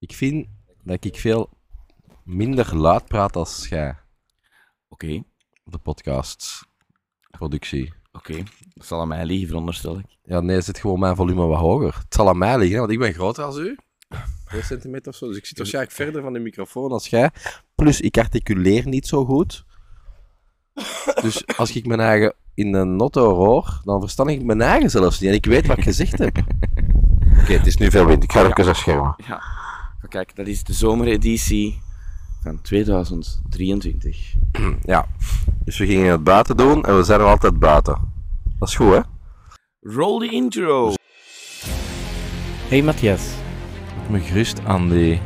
Ik vind dat ik veel minder luid praat als jij Oké, op de podcast. Productie. oké. Dat zal aan mij liggen, veronderstel ik. Ja, nee, zit gewoon mijn volume wat hoger. Het zal aan mij liggen, hè, want ik ben groter als u. 2 centimeter of zo. Dus ik zit waarschijnlijk verder van de microfoon als jij. Plus, ik articuleer niet zo goed. Dus als ik mijn eigen in een notto hoor, dan verstand ik mijn eigen zelfs niet. En ik weet wat ik gezegd heb. Oké, het is nu veel wind. Ik ga even afschermen. Ja. Maar kijk, dat is de zomereditie van 2023. Ja, dus we gingen het buiten doen en we zijn er altijd buiten. Dat is goed, hè? Roll the intro! Hey Matthias. Me gerust aan die...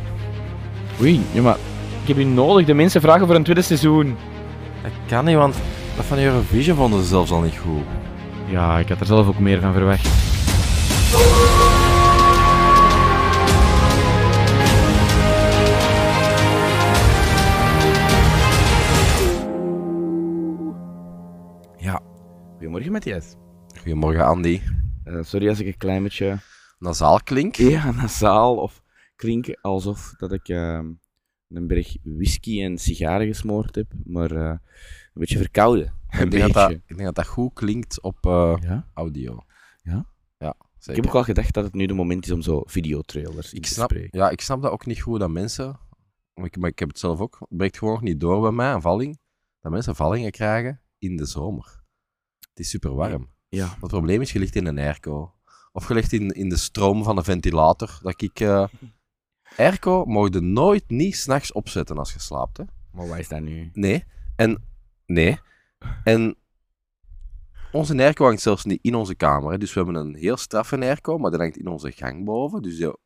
Oei, ja, maar ik heb u nodig. De mensen vragen voor een tweede seizoen. Dat kan niet, want dat van Eurovision vonden ze zelfs al niet goed. Ja, ik had er zelf ook meer van verwacht. Goedemorgen Matthias. Goedemorgen, Andy. Eh, sorry als ik een klein beetje Nasaal klink. ja, nasaal of klink alsof dat ik ehm, een berg whisky en sigaren gesmoord heb, maar eh, een beetje verkouden. Een Ik denk, dat ik denk dat dat goed klinkt op eh, Ja? audio. Ja? Ja, Ik heb ook al gedacht dat het nu de moment is om zo videotrailers in ik te snap, spreken. ja, ik snap dat ook niet goed dat mensen... Maar ik, maar ik heb het zelf ook. Het breekt gewoon nog niet door bij mij, een valling. Dat mensen vallingen krijgen in de zomer. Het is super warm. Ja. Het probleem is, je ligt in een airco. Of je ligt in, in de stroom van een ventilator. Dat ik... eh airco mocht je nooit niet s'nachts opzetten als je slaapt, hè. Maar waar is dat nu? Nee. En... Nee. En... Onze airco hangt zelfs niet in onze kamer. Hè. Dus we hebben een heel straffe airco, maar dat hangt in onze gang boven. Dus je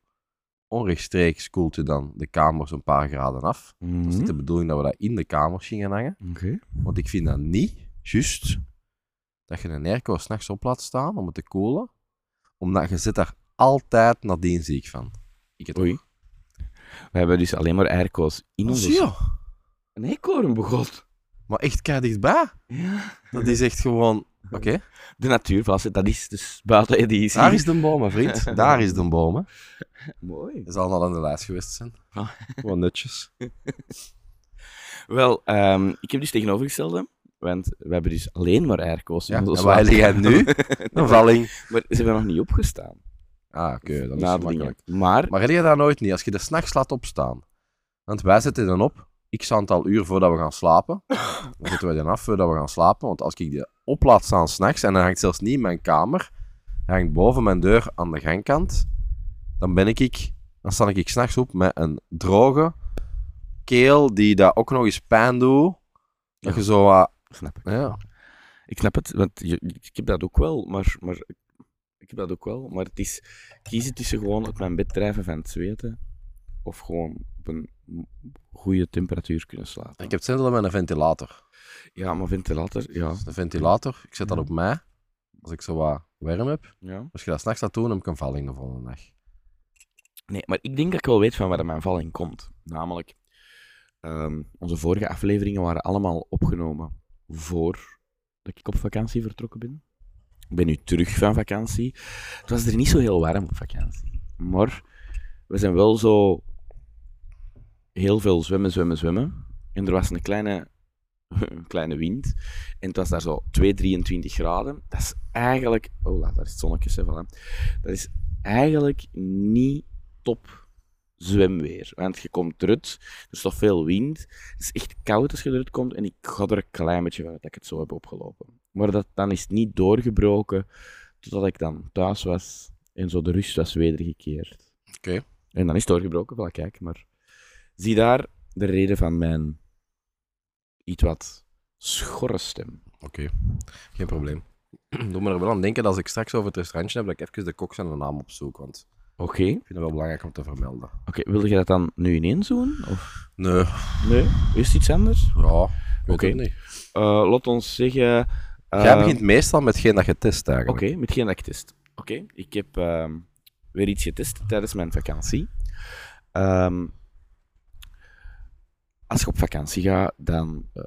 onrechtstreeks koelt je dan de kamer zo'n paar graden af. Dat is niet de bedoeling dat we dat in de kamers gingen hangen. Oké. Want ik vind dat niet juist dat je een airco s'nachts op laat staan om het te koelen. Omdat je zit daar altijd nadien ziek van. Ik het Oei. ook. We hebben dus alleen maar airco's in onze... zie je? Een eekhoorn begot. Maar echt kei dichtbij. Ja. Dat is echt gewoon... Oké. De natuur, dat is dus buiten editie. Daar is de boom, hè, vriend. Daar is de boom. Hè. Mooi. Dat zal al aan de lijst geweest zijn. Ah. Gewoon netjes. Wel, ehm, ik heb dus tegenovergestelde, want we hebben dus alleen maar airco's Ja, en waar jij nu? Een valling. Maar ze hebben nog niet opgestaan. Ah, oké. dat is de makkelijk. Maar, Maar heb je dat nooit niet? Als je er s'nachts laat opstaan. Want wij zetten dan op, x aantal uur voordat we gaan slapen. Dan zetten we dan af voordat we gaan slapen. Want als ik die op laat staan s'nachts, en dan hangt zelfs niet in mijn kamer, hij hangt boven mijn deur aan de gangkant, dan ben ik, dan sta ik s'nachts op met een droge keel die dat ook nog eens pijn doet. Dat je zo wat... snap ik. Ja. Ik snap het, want je, ik heb dat ook wel, maar, maar ik heb dat ook wel, maar het is kiezen tussen gewoon uit mijn bed drijven van het zweten of gewoon op een goede temperatuur kunnen slapen. Ik heb hetzelfde met een ventilator. Ja, maar ventilator, ja. De ventilator, ik zet dat Ja. op mij, als ik zo wat warm heb. ja. Als je dat s'nachts laat doen, heb ik een valling de volgende dag. Nee, maar ik denk dat ik wel weet van waar mijn valling komt. Namelijk, ehm, onze vorige afleveringen waren allemaal opgenomen voor dat ik op vakantie vertrokken ben. Ik ben nu terug van vakantie. Het was er niet zo heel warm op vakantie. Maar we zijn wel zo heel veel zwemmen, zwemmen, zwemmen. En er was een kleine, kleine wind. En het was daar zo 2, 23 graden. Dat is eigenlijk... Oh, daar is het zonnetje. voilà. Dat is eigenlijk niet top zwemweer. Want je komt eruit, er is toch veel wind. Het is echt koud als je eruit komt. En ik ga er een klein beetje van dat ik het zo heb opgelopen. Maar dat, dan is het niet doorgebroken totdat ik dan thuis was en zo de rust was wedergekeerd. Oké. En dan is het doorgebroken, voilà, kijk. Maar zie daar de reden van mijn iets wat schorre stem. Oké, geen probleem. Doe me er wel aan denken dat als ik straks over het restaurantje heb, dat ik even de kok zijn naam opzoek, want Oké. ik vind het wel belangrijk om te vermelden. Oké, wilde je dat dan nu ineens doen? Of? Nee, Nee? Is het iets anders? ja, Oké. het niet. Eh, laat ons zeggen... eh, Jij begint meestal met geen dat je test eigenlijk. Oké, met geen dat ik test. Oké, ik heb ehm, weer iets getest tijdens mijn vakantie. Ehm, als je op vakantie gaat, dan uh,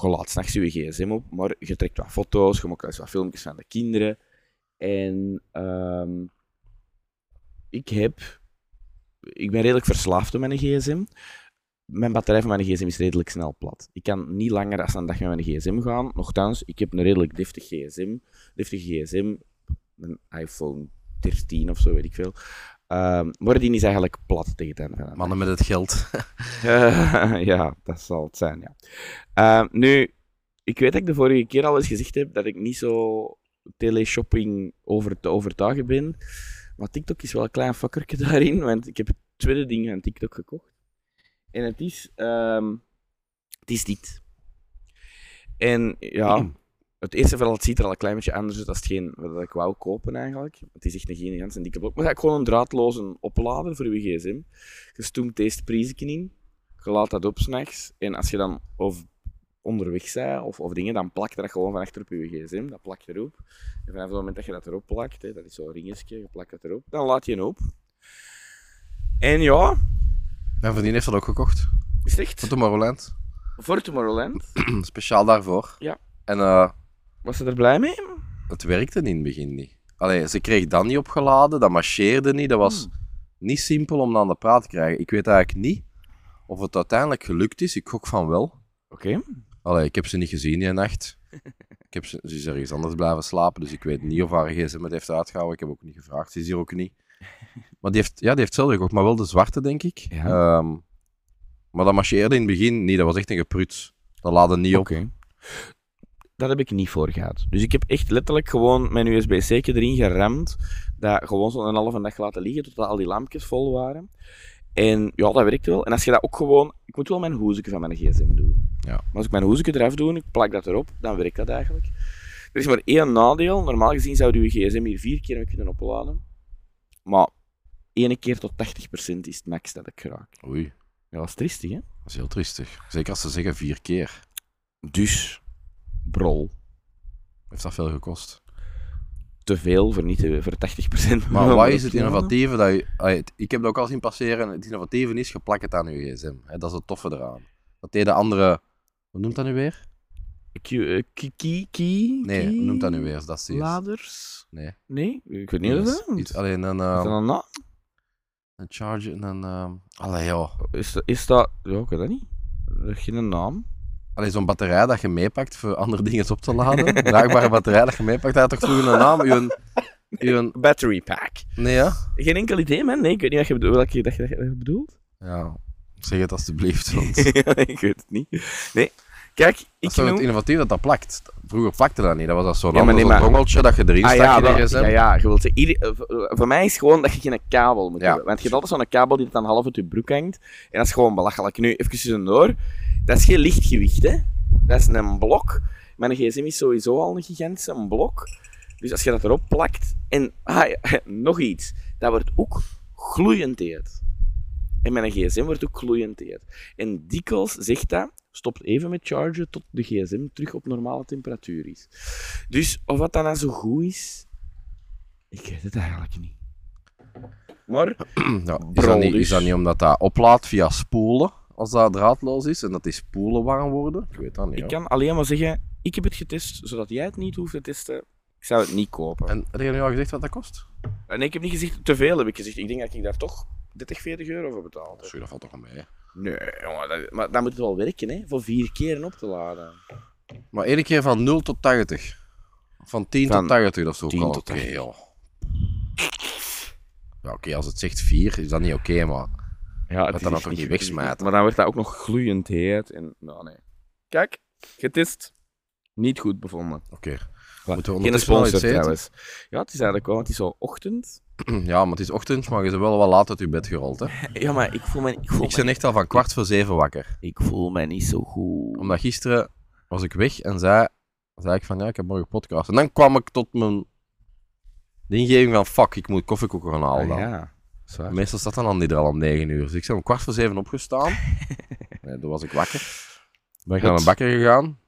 je laat s'nachts je gsm op, maar je trekt wat foto's, je maakt wel eens wat filmpjes van de kinderen. En ehm, ik heb ik ben redelijk verslaafd aan mijn gsm. Mijn batterij van mijn gsm is redelijk snel plat. Ik kan niet langer dan een dag met mijn gsm gaan. Nochtans, ik heb een redelijk deftig gsm. Deftig gsm, een iPhone 13 of zo, weet ik veel. Ehm, maar die is eigenlijk plat tegen het einde van de dag. Mannen met het geld. Eh, ja, dat zal het zijn, ja. Ehm, nu, ik weet dat ik de vorige keer al eens gezegd heb dat ik niet zo teleshopping over te overtuigen ben. Maar TikTok is wel een klein fakkertje daarin, want ik heb het tweede ding aan TikTok gekocht. En het is, ehm, het is dit. En ja, het eerste vooral, het ziet er al een klein beetje anders uit dan hetgeen wat ik wou kopen eigenlijk. Het is echt een gigantische dikke blok. Maar is eigenlijk gewoon een draadloze oplader voor je gsm. Je stoemt deze in, je laat dat op s'nachts. En als je dan of onderweg bent of, of dingen, dan plakt dat gewoon van achter op je gsm. Dat plakt erop. En vanaf het moment dat je dat erop plakt, hè, dat is zo'n ringetje, je plakt het erop, dan laat je hem op. En ja, Mijn vriendin heeft dat ook gekocht. is het echt Voor Tomorrowland. voor Tomorrowland. Speciaal daarvoor. Ja. En eh, Was ze er blij mee? het werkte in het begin niet. Allee, ze kreeg dat niet opgeladen, dat marcheerde niet. Dat was Hmm. niet simpel om aan de praat te krijgen. Ik weet eigenlijk niet of het uiteindelijk gelukt is. Ik gok van wel. Oké. Allee, ik heb ze niet gezien die nacht. Ik heb ze, ze is ergens anders blijven slapen, dus ik weet niet of haar gsm het heeft uitgehouden. Ik heb ook niet gevraagd, ze is hier ook niet. Maar die heeft, ja, die heeft hetzelfde gekocht, maar wel de zwarte, denk ik. Ja. Ehm, maar dat marcheerde in het begin niet, dat was echt een gepruts. Dat laadde niet op. Dat heb ik niet voor gehad. Dus ik heb echt letterlijk gewoon mijn USB-C erin geramd. Dat gewoon zo'n halve dag laten liggen totdat al die lampjes vol waren. En ja, dat werkt wel. En als je dat ook gewoon... Ik moet wel mijn hoezeke van mijn gsm doen. Ja. Maar als ik mijn hoezeke eraf doe, ik plak dat erop, dan werkt dat eigenlijk. Er is maar één nadeel. Normaal gezien zou je gsm hier vier keer mee kunnen opladen. Maar één keer tot 80% is het max dat ik raak. Oei, Ja, dat is triestig, hè? dat is heel triestig. Zeker als ze zeggen vier keer. Dus, brol. Heeft dat veel gekost. te veel voor, niet te, voor 80%. Maar wat is het innovatieve dat je... het- Ik heb dat ook al zien passeren. Het innovatieve is, je plakt het aan je gsm. Dat is het toffe eraan. Dat deed de andere... Hoe noemt dat nu weer? Q- eh, key, Nee, hoe noemt dat nu weer? Dat is die- Laders? Nee. Nee, ik weet niet hoe dat Iets, is. alleen een, Is ehm, dat een naam? een charger en een... ehm allee, joh. Is, dat- is dat... Ja, ik weet dat niet. Is geen naam. Allee, zo'n batterij dat je meepakt voor andere dingen op te laden. Draagbare batterij dat je meepakt. Dat had toch vroeger een naam? Uw, uw, Battery pack. nee, ja? Geen enkel idee, man. Nee, ik weet niet wat je bedoelt. Dat je dat bedoelt. Ja, zeg het alstublieft. Want ik weet het niet. Nee. Kijk, dat ik is toch het innovatief dat dat plakt. Vroeger plakte dat niet. Dat was dat zo'n Ja, maar nee, maar- dat je erin Ah, stak ja, in ja, ja, je wilt ieder- eh, voor- mij is gewoon dat je geen kabel moet Ja. hebben. Want je hebt altijd zo'n kabel die dan half uit je broek hangt. En dat is gewoon belachelijk. Nu, even tussendoor. Dat is geen lichtgewicht, hè. Dat is een blok. Mijn gsm is sowieso al een gigantische blok. Dus als je dat erop plakt... En ah, nog iets. Dat wordt ook gloeiend heet. En mijn gsm wordt ook gloeiend heet. En dikwijls zegt dat... Stopt even met chargen tot de gsm terug op normale temperatuur is. Dus of wat dan nou zo goed is, ik weet het eigenlijk niet. Maar, Ja, is, Brol dat niet, dus. is dat niet omdat dat oplaadt via spoelen, als dat draadloos is, en dat die spoelen warm worden? Ik weet dat niet. ik hoor. kan alleen maar zeggen, ik heb het getest, zodat jij het niet hoeft te testen. Ik zou het niet kopen. En, heb je nu al gezegd wat dat kost? ik heb niet gezegd, te veel heb ik gezegd. Ik denk dat ik daar toch 30, 40 euro voor betaald. Sorry, dat valt toch wel mee. hè. Nee, jongen, dat, maar dan moet het wel werken, hè. Voor vier keer op te laden. Maar één keer van 0 tot 80. Van 10 Van tot 80, dat is ook 10 al tot oké, 80. joh. Ja, oké, als het zegt 4, is dat niet oké, maar... Ja, het dat dan toch niet wegsmijten? Maar dan wordt dat ook nog gloeiend heet. En, nou, nee. Kijk, getest. Niet goed bevonden. Oké. Moeten we Geen ondertussen wel sponsor iets eten? trouwens. Ja, het is eigenlijk wel, want het is zo ochtend. Ja, maar het is ochtend, maar je bent wel wat laat uit je bed gerold, hè. Ja, maar ik voel me, ik voel Ik ben echt al van kwart voor zeven wakker. ik voel me niet zo goed. Omdat gisteren was ik weg en zei, zei ik van, ja, ik heb morgen podcast. En dan kwam ik tot mijn... De ingeving van, fuck, ik moet koffiekoeken gaan halen dan. Ah, ja, zwaar. Meestal staat dan al niet er al om 9 uur. Dus ik ben om kwart voor zeven opgestaan. nee, toen was ik wakker. Ben ik naar een bakker gegaan.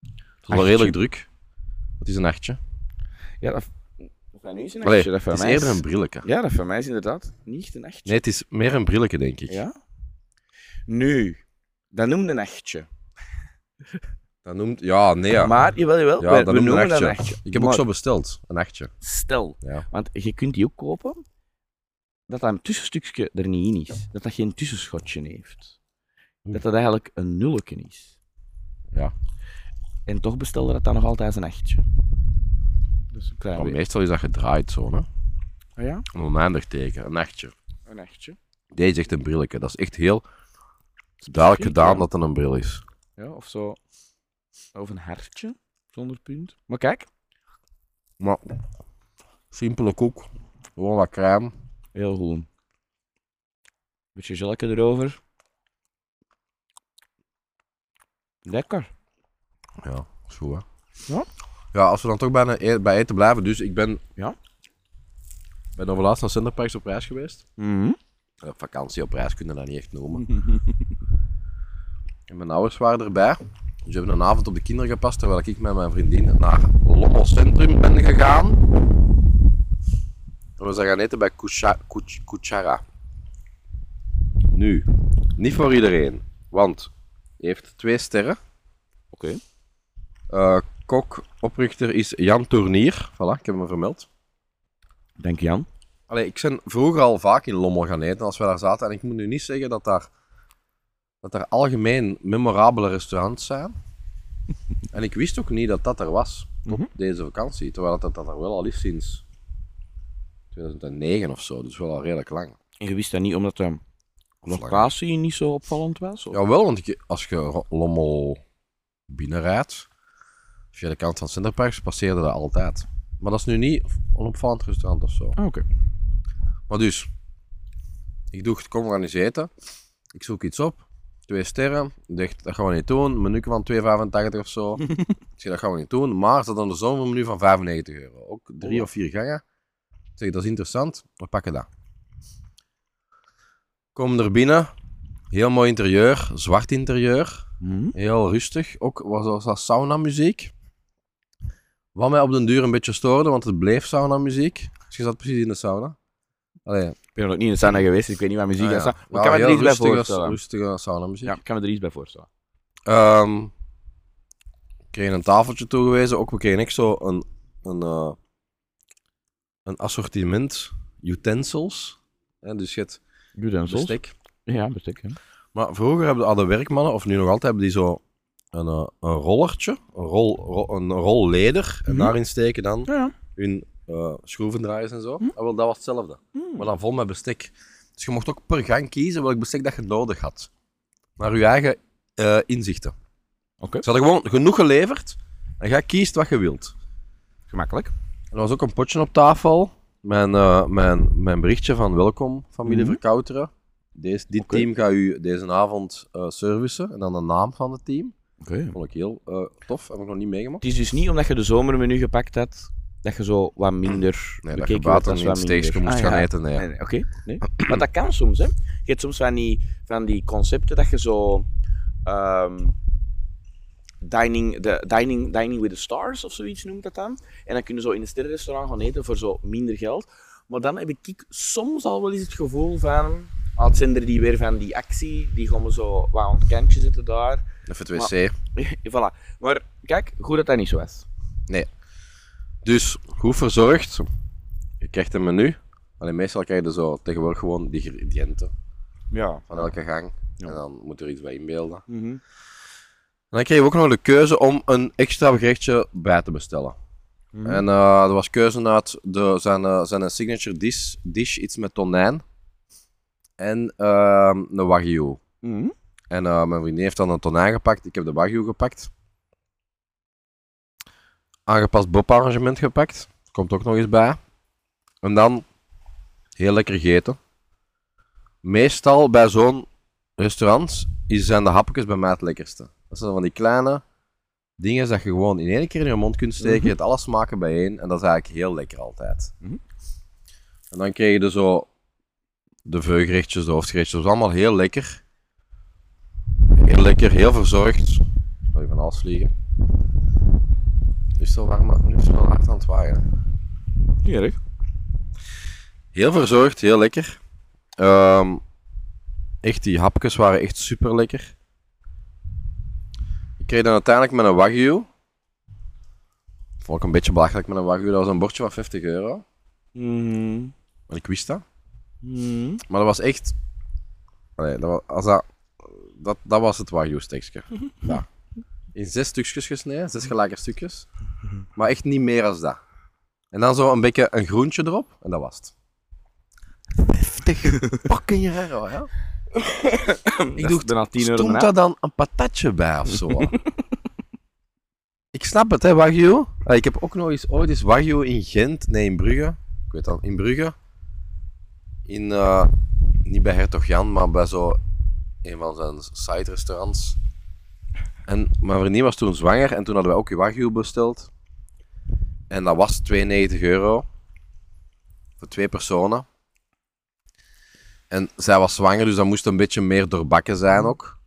Het was wel redelijk druk. Het is een nachtje. Ja, dat, dat nu is een Allee, nachtje. Dat van het is mij eerder een brilletje. Ja, dat van mij is inderdaad niet een nachtje. Nee, het is meer een brilletje, denk ik. Ja? Nu, dat noemde een nachtje. Dat noemt... Ja, nee, ja. Maar, jawel, jawel, ja, we, dat we noemt een noemen dat een nachtje. Ik heb ook zo besteld. Een nachtje. Stel, Ja. want je kunt die ook kopen. dat dat tussenstukje er niet in is. Dat dat geen tussenschotje heeft. Dat dat eigenlijk een nulletje is. Ja. En toch bestelde dat dan nog altijd een echtje. Dus Maar meestal is dat gedraaid zo, hè. Ah ja? Een oneindig teken, een echtje. Een echtje. Deze is echt een brilletje. Dat is echt heel duidelijk gedaan ja. dat het een bril is. Ja, of zo. Of een hertje. Zonder punt. Maar kijk. Maar, simpele koek. Gewoon wat crème. Heel goed. Beetje gelke erover. Lekker. Ja, is goed, hè. Ja? Ja, als we dan toch bij, een e- bij eten blijven. Dus ik ben... Ja? ben over laatst naar Centerparks op reis geweest. Mhm. Eh, vakantie op reis kunnen we dat niet echt noemen. En mijn ouders waren erbij. Dus we hebben een avond op de kinderen gepast, terwijl ik met mijn vriendin naar Lommel Centrum ben gegaan. En we zijn gaan eten bij Kucha- Kuch- Kuchara. Nu, niet voor iedereen, want hij heeft twee sterren. Oké. Eh, kok, oprichter is Jan Tournier. Voilà, ik heb hem vermeld. Dank Jan. Allee, ik ben vroeger al vaak in Lommel gaan eten als we daar zaten. En ik moet nu niet zeggen dat daar, dat daar algemeen memorabele restaurants zijn. en ik wist ook niet dat dat er was. Tot Mhm. deze vakantie. Terwijl dat, dat er wel al is sinds 2009 of zo. Dus wel al redelijk lang. En je wist dat niet omdat de langer. locatie niet zo opvallend was? Of? Jawel, want ik, als je Lommel binnenrijdt, de kant van Centerparks, passeerde dat altijd. Maar dat is nu niet een opvallend restaurant of zo. Ah, Oké. Maar dus, ik doe, kom, we gaan eens eten. Ik zoek iets op. Twee sterren. Ik dacht, dat gaan we niet doen. Menu van 2,85 of zo. ik zeg, dat gaan we niet doen. Maar ze hadden een zomermenu van 95 euro. Ook drie Oh. of vier gangen. Ik zeg, dat is interessant. We pakken dat. Kom er binnen. Heel mooi interieur. Zwart interieur. Mhm. Heel rustig. Ook was, was dat sauna muziek. Wat mij op den duur een beetje stoorde, want het bleef sauna muziek. Dus je zat precies in de sauna. Allee, Ik ben nog niet in de sauna geweest, dus ik weet niet waar muziek Ah, is. ja. Maar Ja, ik kan me er iets bij voorstellen. Rustige sauna muziek. Ja, ik kan me er iets bij voorstellen. Ehm, we kregen een tafeltje toegewezen. Ook we kregen echt zo een, een, eh, een assortiment utensils. Hè, dus je hebt en bestek. Ja, bestek. Ja. Maar vroeger hebben alle werkmannen, of nu nog altijd, hebben die zo een, eh, een rollertje. Een rol, ro- een rol leder. En Mhm. daarin steken dan Ja, hun schroevendraaiers en zo. Hm. En wel, dat was hetzelfde. Mm. Maar dan vol met bestek. Dus je mocht ook per gang kiezen welk bestek dat je nodig had. Naar je eigen eh, inzichten. Oké. Ze hadden gewoon genoeg geleverd. En jij kiest wat je wilt. Gemakkelijk. Er was ook een potje op tafel. Mijn, mijn, mijn berichtje van welkom, familie Mhm. Verkouteren. Deze, dit team gaat u deze avond eh servicen. En dan de naam van het team. Oké. Vond ik heel eh, tof. Heb ik nog niet meegemaakt. Het is dus niet omdat je de zomermenu gepakt had, dat je zo wat minder Nee, dat je werd buiten als in wat het steegje minder. moest Ah, gaan ja. eten. Nee. Nee, nee, Oké, nee. Maar dat kan soms, hè. Je hebt soms van die, van die concepten dat je zo... ehm, dining, de, dining, dining with the stars of zoiets noemt dat dan. En dan kun je zo in een sterrenrestaurant gaan eten voor zo minder geld. Maar dan heb ik soms al wel eens het gevoel van... Ah, het zijn er die weer van die actie, die gaan we zo wat aan het kantje zitten daar. Even het wc. voilà. Maar kijk, goed dat dat niet zo is. Dus goed verzorgd. Je krijgt een menu. Alleen meestal krijg je zo tegenwoordig gewoon die ingrediënten Ja. van elke gang. Ja. En dan moet er iets bij inbeelden. Mhm. En dan kreeg je ook nog de keuze om een extra gerechtje bij te bestellen. Mhm. En eh, er was keuze uit de, zijn, eh, zijn signature dish, dish, iets met tonijn. En ehm een wagyu. Mhm. En eh, mijn vriendin heeft dan een tonijn gepakt. Ik heb de wagyu gepakt. Aangepast bobarrangement gepakt. Komt ook nog eens bij. En dan heel lekker gegeten. Meestal bij zo'n restaurant is- zijn de hapjes bij mij het lekkerste. Dat zijn van die kleine dingen dat je gewoon in één keer in je mond kunt steken. Mhm. Je hebt alles smaken bijeen. En dat is eigenlijk heel lekker altijd. Mhm. En dan krijg je dus zo de veuggerechtjes, de hoofdgerechtjes. Dat is allemaal heel lekker. Heel lekker, heel verzorgd. Wil je van alles vliegen? Nu is het wel warm, maar nu is het wel hard aan het waaien. Niet erg. Heel verzorgd, heel lekker. Ehm, echt, die hapjes waren echt super lekker. Ik kreeg dan uiteindelijk met een wagyu. Vond ik een beetje belachelijk met een wagyu. Dat was een bordje van 50 euro. Mhm. Want ik wist dat. Mhm. Maar dat was echt... Allee, dat, was, als dat, dat, dat was het wagyu-stekje. Ja. In zes stukjes gesneden, zes gelijke stukjes. Maar echt niet meer als dat. En dan zo een beetje een groentje erop, en dat was het. 50 fucking euro, ja. Ik doe is bijna 10 euro Stond daar dan een patatje bij of zo? ik snap het, hè, Wagyu. Ah, Ik heb ook nog eens ooit eens Wagyu in Gent, nee, in Brugge. Ik weet dan, in Brugge. In, eh, niet bij Hertog Jan, maar bij zo een van zijn side-restaurants. En mijn vriendin was toen zwanger en toen hadden we ook Wagyu besteld. En dat was 92 euro. Voor twee personen. En zij was zwanger, dus dat moest een beetje meer doorbakken zijn ook.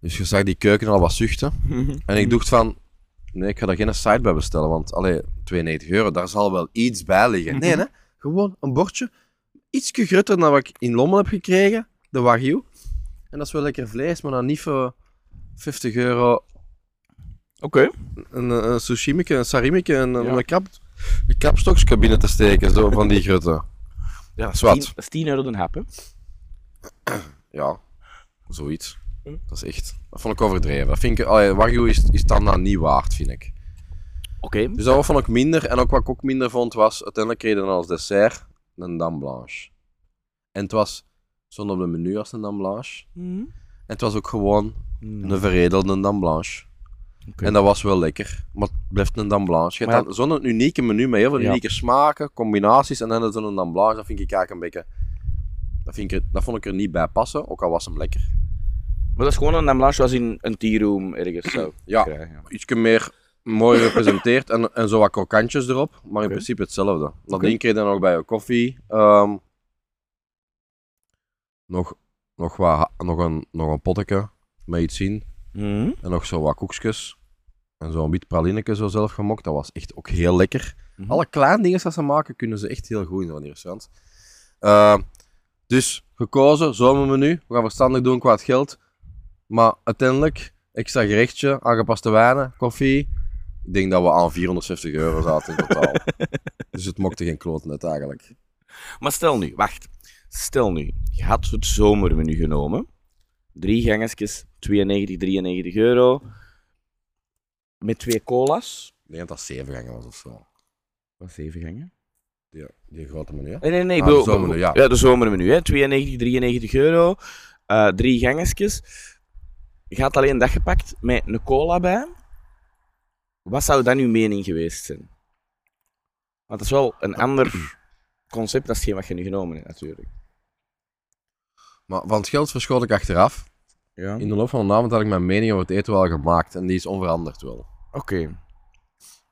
Dus je zag die keuken al wat zuchten. En ik dacht van, nee, ik ga daar geen site bij bestellen, want allee, 92 euro, daar zal wel iets bij liggen. Nee, hè? gewoon een bordje, ietsje groter dan wat ik in Lommel heb gekregen, de Wagyu. En dat is wel lekker vlees, maar dan niet voor 50 euro Oké. een, een sushimike, een sarimike, een, Ja. een, krab, een krabstokje binnen te steken, zo van die grote. Ja, dat is Zwart. 10 dat is 10 euro de hap, hè. Ja, zoiets. Hm. Dat is echt, dat vond ik overdreven. Dat vind ik, allee, Wagyu is, is dan nou niet waard, vind ik. Oké. Dus dat vond ik minder. En ook wat ik ook minder vond was, uiteindelijk kreeg je dan als dessert een dame blanche. En het was stond op het menu als een dame blanche. Mhm. En het was ook gewoon Mhm. een veredelde dame blanche. Oké. En dat was wel lekker. Maar het blijft een dame blanche. Je hebt dan zo'n unieke menu met heel veel Ja. unieke smaken, combinaties. En dan is er een dame blanche. Dat vind ik eigenlijk een beetje... Dat, vind ik er, dat vond ik er niet bij passen, ook al was hem lekker. Maar dat is gewoon een blanche zoals in een tea room ergens zou Ja. krijgen. Ja. Iets meer mooi gepresenteerd en, en zo wat krokantjes erop. Maar in principe hetzelfde. Dat ding kreeg je dan ook bij je koffie. Ehm, nog, nog, wat, nog, een, nog een potje met iets in. Mhm. En nog zo wat koekjes. En zo'n wit pralineke zo zelf gemokt. Dat was echt ook heel lekker. Mhm. Alle kleine dingen dat ze maken, kunnen ze echt heel goed in van die restaurants. Ehm, dus gekozen, zomermenu. We gaan verstandig doen qua het geld. Maar uiteindelijk, extra gerechtje, aangepaste wijnen, koffie. Ik denk dat we aan 450 euro zaten in totaal. dus het mokte geen kloot net eigenlijk. Maar stel nu, wacht. Stel nu, je had het zomermenu genomen. Drie gangetjes, 92, 93 euro. Met twee cola's. Ik denk dat dat zeven gangen was of zo. Wat, zeven gangen? Die, die grote menu, hè? Nee, nee, nee. Ah, de zomermenu, ja. Ja, de zomermenu, hè. 92, 93 euro. Eh, drie gangetjes. Je had alleen dat gepakt met een cola bij. Wat zou dan uw mening geweest zijn? Want dat is wel een ander concept dan wat je nu genomen hebt, natuurlijk. Maar van het geld verschoot ik achteraf. Ja. In de loop van de avond had ik mijn mening over het eten wel gemaakt. En die is onveranderd wel. Oké.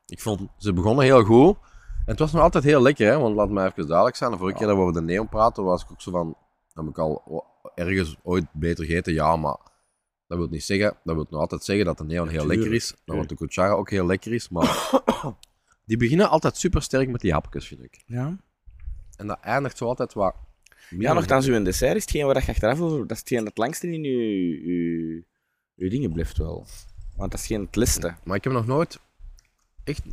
Ik vond, ze begonnen heel goed. En het was nog altijd heel lekker, hè? want laat mij even duidelijk zijn. De vorige keer dat we over de neon praten, was ik ook zo van... Heb ik al ergens ooit beter gegeten? Ja, maar dat wil niet zeggen... Dat wil nog altijd zeggen dat de neon heel lekker is. Nou, want de cuchara ook heel lekker is, maar... die beginnen altijd super sterk met die hapjes, vind ik. Ja. En dat eindigt zo altijd wat... Ja, nogthans, uw dessert is hetgeen waar je achteraf over... Dat is hetgeen dat het langste in uw dingen blijft wel. Want dat is geen het liste. Maar ik heb nog nooit... Echt...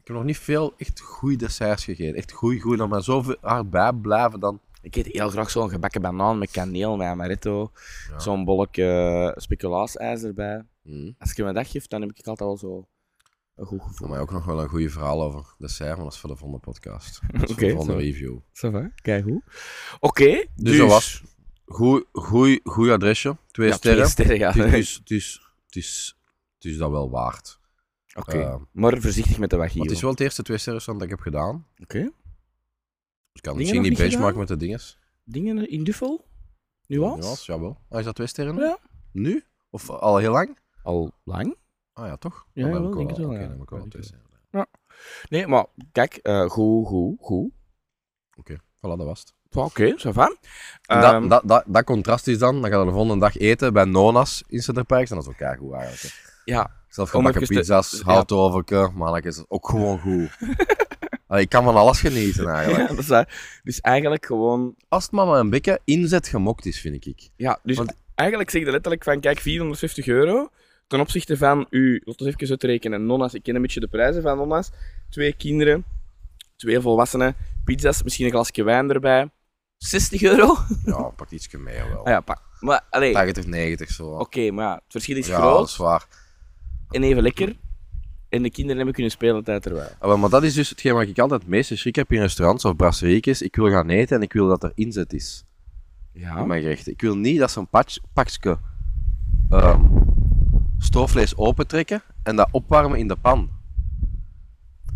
Ik heb nog niet veel echt goede desserts gegeten. Echt goed, goed. Dat maar zo hard bij blijven dan... Ik eet heel graag zo'n gebakken banaan met kaneel, met amaretto. Ja. Zo'n bolletje speculaasijs erbij. Mm. Als je me dat geeft, dan heb ik altijd wel zo een goed Voor gevoel. mij ook nog wel een goede verhaal over dessert, maar dat is voor de volgende podcast. Dat is voor Oké, de review. Ça? Kijk hoe. Oké, dus... dat was- Goed, goed, goed adresje. Twee Ja, sterren. twee sterren, ja. Het is, het, is, het, is, het is dat wel waard. Oké, Eh, maar voorzichtig met de maar wagyu. het is wel het eerste twee sterren dat ik heb gedaan. Oké. Dus ik kan Dingen misschien benchmarken gedaan? met de dinges. Dingen in Duffel? Nuance? Nuance, jawel. Ah, is dat twee sterren? Ja. Nu? Of al heel lang? Al lang? Ah ja, toch? Ja, wel, denk het wel, Oké, ja. Ja. Nee, maar kijk, eh goed, goed, goed. Oké, voilà, dat was het. Oké, ça va. En Ehm, dat, dat, dat, dat contrast is dan, dan ga je de volgende dag eten bij Nonas in Centerparks. En dat is ook kei goed eigenlijk. hè. ja, Zelf Om gebakken even te- pizza's, ja. houtoverke, maar is het ook gewoon goed. Allee, ik kan van alles genieten eigenlijk. dat is waar. Dus eigenlijk gewoon... Als het maar met een beetje inzet gemokt is, vind ik. Ja, dus Want- eigenlijk zeg je letterlijk van, kijk, 450 euro ten opzichte van u, laten we even uitrekenen, nonna's, ik ken een beetje de prijzen van nonna's, twee kinderen, twee volwassenen, pizza's, misschien een glasje wijn erbij, 60 euro? Ja, pak ietsje meer wel. Ah ja, pak. Maar, allee, 80, 90 zo. oké, maar ja, het verschil is ja, groot dat is waar. en even lekker. En de kinderen hebben kunnen spelen tijd terwijl. Ah, wel, maar dat is dus hetgeen waar ik altijd het meeste schrik heb in restaurants of brasseriekjes. Ik wil gaan eten en ik wil dat er inzet is Ja. in mijn gerechten. Ik wil niet dat patch, pakje ehm, stoofvlees opentrekken en dat opwarmen in de pan.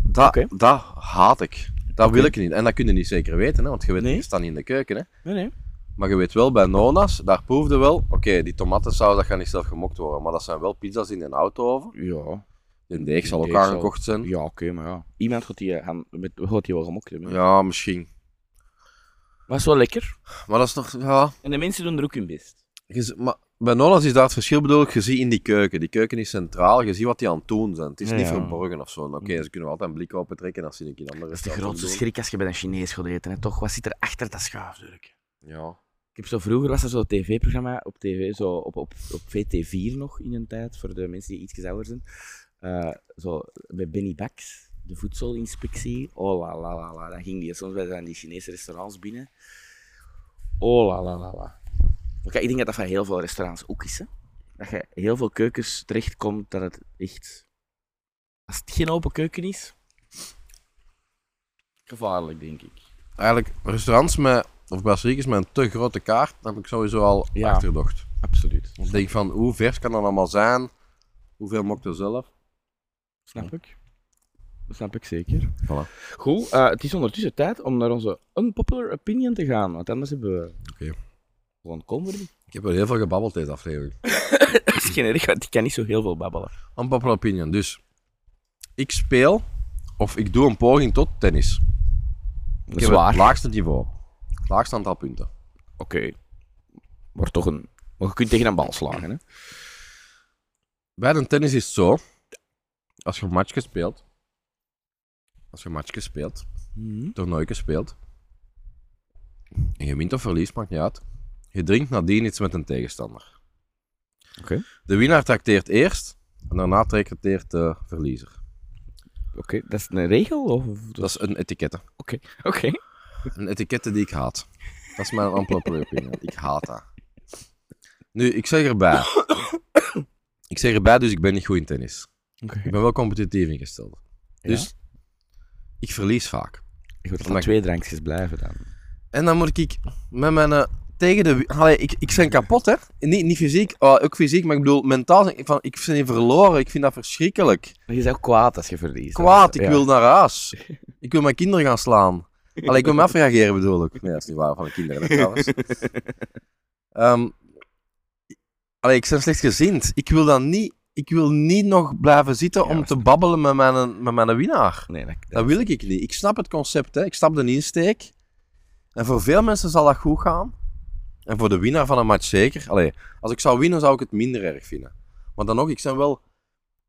Dat, dat haat ik. Dat wil ik niet. En dat kun je niet zeker weten, hè, want je weet, Nee. je staat niet in de keuken. Hè. Nee, nee. Maar je weet wel, bij Nona's, daar proefde wel, oké, die tomatensaus dat gaat niet zelf gemokt worden, maar dat zijn wel pizza's in een auto Ja. De deeg zal ook aangekocht zijn. Ja, oké, maar ja. Iemand gaat die, eh, gaan, met, gaat die wel gemokt hebben. Ja, misschien. Maar is wel lekker. Maar dat is nog, ja... En de mensen doen er ook hun best. je maar bij Nona's is daar het verschil, bedoel ik, je ziet in die keuken. Die keuken is centraal, je ziet wat die aan het doen zijn. Het is Ja, niet ja. verborgen of zo. Oké, ze kunnen altijd een blik opentrekken als ze een keer andere Dat is de grootste schrik als je bij een Chinees gaat eten. Hè, toch? Wat zit er achter dat schuifdurk? Ja. Ik heb zo vroeger was er zo'n tv-programma op tv, zo op, op, op VT4 nog in een tijd, voor de mensen die iets ouder zijn. Eh, zo bij Benny Bax, de voedselinspectie. Oh la la la la. Dan ging die soms bij die Chinese restaurants binnen. Oh la la la la. Oké, ik denk dat dat van heel veel restaurants ook is. Hè? Dat je heel veel keukens terechtkomt dat het echt. Als het geen open keuken is. Gevaarlijk, denk ik. Eigenlijk, restaurants met, of brasseriekjes met een te grote kaart, dan heb ik sowieso al Ja. achterdocht. Absoluut. Ik denk van, hoe vers kan dat allemaal zijn? Hoeveel mokt er zelf? Snap ik. Dat snap ik zeker. Voilà. Goed, eh, het is ondertussen tijd om naar onze unpopular opinion te gaan, want anders hebben we... Oké. Gewoon niet. Ik heb wel heel veel gebabbeld deze aflevering. Dat is geen erg, want ik kan niet zo heel veel babbelen. Unpopular opinion. Dus, ik speel, of ik doe een poging tot tennis. Ik heb Zwaar. het laagste niveau. Het laagste aantal punten. Oké. Maar toch een... Maar je kunt tegen een bal slagen, hè. Bij de tennis is het zo, als je een matchje speelt, als je een matchje speelt, Mhm. toernooitje speelt, en je wint of verliest, maakt niet uit, je drinkt nadien iets met een tegenstander. Oké. De winnaar trakteert eerst, en daarna trakteert de verliezer. Oké, dat is een regel? Of... Dat is een etikette. Oké. Oké. Een etikette die ik haat. Dat is mijn unpopular opinion. Ik haat dat. Nu, ik zeg erbij. Ik zeg erbij, dus ik ben niet goed in tennis. Ik ben wel competitief ingesteld. Ja? Dus ik verlies vaak. Ik wil van twee drankjes blijven dan. En dan moet ik met mijn... tegen de... Allee, ik, ik ben kapot, hè. Niet, niet fysiek, oh, ook fysiek, maar ik bedoel, mentaal. ik Van, ik ben verloren, ik vind dat verschrikkelijk. Maar je bent ook kwaad als je verliest. Kwaad, ik Ja. wil naar huis. Ik wil mijn kinderen gaan slaan. Allee, ik wil me afreageren, bedoel ik. Nee, dat is niet waar, van de kinderen, trouwens. Ehm allee, ik ben slechtgezind. Ik wil dan niet... Ik wil niet nog blijven zitten Ja, om te babbelen met mijn, met mijn winnaar. Nee, dat, Dat wil ik niet. Ik snap het concept, hè. ik snap de insteek. En voor veel mensen zal dat goed gaan. En voor de winnaar van een match zeker. Allee, als ik zou winnen, zou ik het minder erg vinden. Maar dan nog, ik ben wel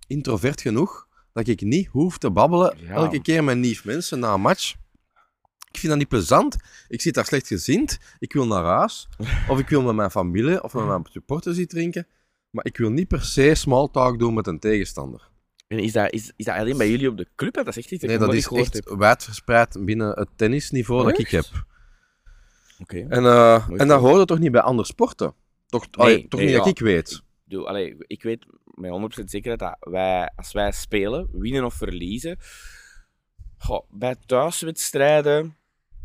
introvert genoeg dat ik niet hoef te babbelen Ja. elke keer met nieuw mensen na een match. Ik vind dat niet plezant. Ik zit daar slecht gezind. Ik wil naar huis. Of ik wil met mijn familie of met mijn supporters iets drinken. Maar ik wil niet per se small talk doen met een tegenstander. En is dat, is, is dat alleen bij jullie op de club? Dat is echt iets Nee, dat is echt heb. wijdverspreid binnen het tennisniveau dat ik heb. En, Mooi en dat hoort toch niet bij andere sporten? Toch, allee, toch nee, niet dat ik weet. Doe, allee, ik weet met 100% zekerheid dat wij, als wij spelen, winnen of verliezen, goh, bij thuiswedstrijden,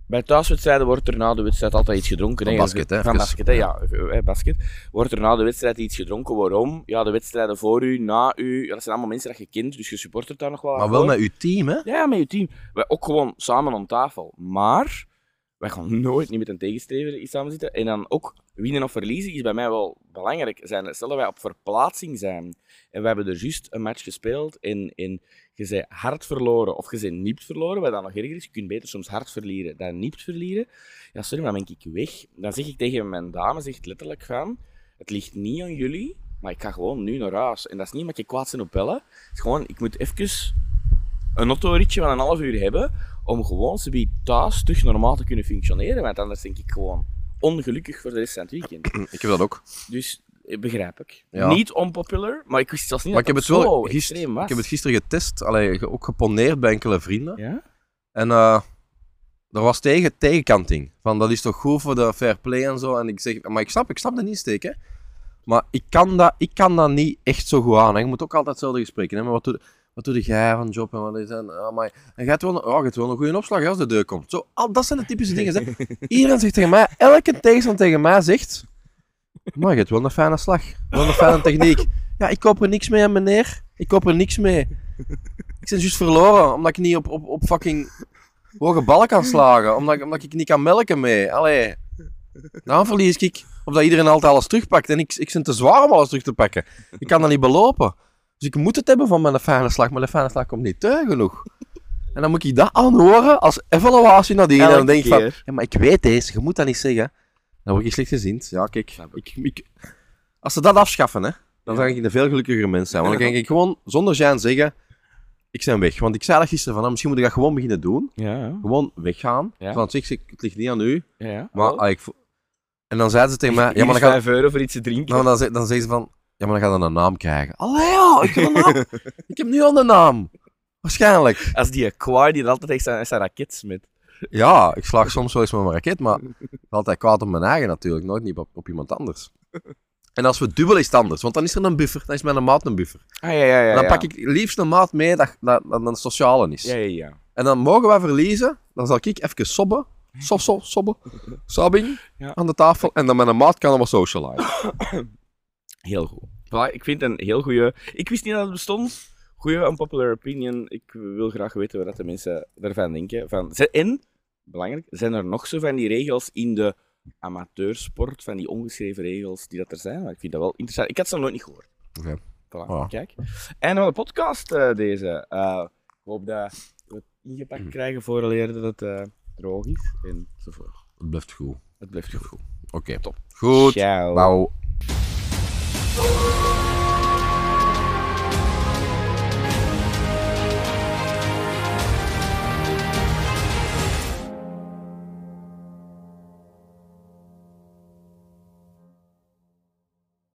bij thuiswedstrijden wordt er na de wedstrijd altijd iets gedronken. Van basket, hè, Van basket, hè, ja. basket. Wordt er na de wedstrijd iets gedronken. Waarom? Ja, de wedstrijden voor u, na u, ja, dat zijn allemaal mensen dat je kent, dus je supportert daar nog wel Maar wel voor. met uw team, hè? Ja, met je team. Wij ook gewoon samen aan tafel. Maar wij gaan nooit niet met een tegenstrever samen zitten. En dan ook winnen of verliezen is bij mij wel belangrijk. Zijn, stel dat wij op verplaatsing zijn en we hebben er juist een match gespeeld en, en je bent hard verloren of je bent nipt verloren, wat dan nog erger is. Je kunt beter soms hard verliezen dan nipt verliezen. Ja, sorry, maar dan ben ik weg. Dan zeg ik tegen mijn dame, zegt letterlijk van, het ligt niet aan jullie, maar ik ga gewoon nu naar huis. En dat is niet omdat ik kwaad ben op bellen. Het is gewoon, ik moet even een autoritje van een half uur hebben om gewoon ze thuis terug normaal te kunnen functioneren. Want anders denk ik gewoon ongelukkig voor de rest van het weekend. Ik heb dat ook. Dus eh, begrijp ik. Ja. Niet onpopular, maar ik wist zelfs niet Maar ik heb dat het dat wel extreem was. ik heb het gisteren getest, allee, ook geponeerd bij enkele vrienden. Ja? En eh, er was tegen, tegenkanting. Van, dat is toch goed voor de fair play en zo. En ik zeg, maar ik snap, ik snap de insteek, hè. Maar ik kan dat, ik kan dat niet echt zo goed aan. hè. Je moet ook altijd hetzelfde gesprekken. Hè. Maar wat doe, wat doe jij van job en wat is dat? Maar, en gaat wel, oh, gaat wel een goede opslag als de deur komt. Zo, al, dat zijn de typische dingen. Hè. Iedereen zegt tegen mij, elke tegenstander tegen mij zegt... Maar je hebt wel een fijne slag. Wel een fijne techniek. Ja, ik koop er niks mee, hè, meneer. Ik koop er niks mee. Ik ben juist verloren, omdat ik niet op, op, op fucking hoge ballen kan slagen. Omdat, ik- omdat ik niet kan melken mee. Allee. Nou verlies ik. Of dat iedereen altijd alles terugpakt. En ik, ik ben te zwaar om alles terug te pakken. Ik kan dat niet belopen. Dus ik moet het hebben van mijn fijne slag. Maar de fijne slag komt niet teug genoeg. En dan moet ik dat aanhoren als evaluatie nadien. En dan denk ik van, ja, maar ik weet deze. Je moet dat niet zeggen. Dan word je slecht gezien. Ja, kijk. Ik, ik, als ze dat afschaffen, hè, dan zou ik een veel gelukkiger mens zijn. Want dan kan ik gewoon zonder Jean zeggen, ik ben weg. Want ik zei dat gisteren van, ah, misschien moet ik dat gewoon beginnen doen. Ja, Gewoon weggaan. Ja. Van, zeg, het ligt niet aan u. ja. ja. Maar ah, ik En dan zeiden ze tegen mij, ja, maar dan, gaat, 5 euro voor iets te drinken. nou, dan, dan zeggen ze van, ja, maar dan gaat dan een naam krijgen. Allee, ja, ik heb een naam. ik heb nu al een naam. Waarschijnlijk. Als die Quar die altijd echt zijn, zijn raketsmit. Ja, ik slaag soms wel eens met mijn raket, maar altijd kwaad op mijn eigen natuurlijk, nooit niet op, op iemand anders. En als we dubbel is het anders, want dan is er een buffer, dan is mijn maat een buffer. Ah, ja, ja, ja. dan ja. pak ik liefst een maat mee dat, dat, dat een sociale is. Ja, ja, ja. En dan mogen wij verliezen, dan zal ik even sobben, sob, sob, sobben, sobbing Ja. aan de tafel, en dan met een maat kan allemaal socialize. Heel goed. Voilà, ik vind het een heel goede. Ik wist niet dat het bestond. Goeie unpopular opinion. Ik wil graag weten wat de mensen daarvan denken. Van, en, belangrijk, zijn er nog zo van die regels in de amateursport, van die ongeschreven regels die dat er zijn? Maar ik vind dat wel interessant. Ik had ze nog nooit niet gehoord. Oké. Voilà, Ja. kijk. En dan de podcast eh, deze. Eh, ik hoop dat we het ingepakt Mm. krijgen vooraleer dat het eh, droog is. Enzovoort. Het blijft goed. Het blijft goed. Oké, top. Goed. Ciao. Whoa!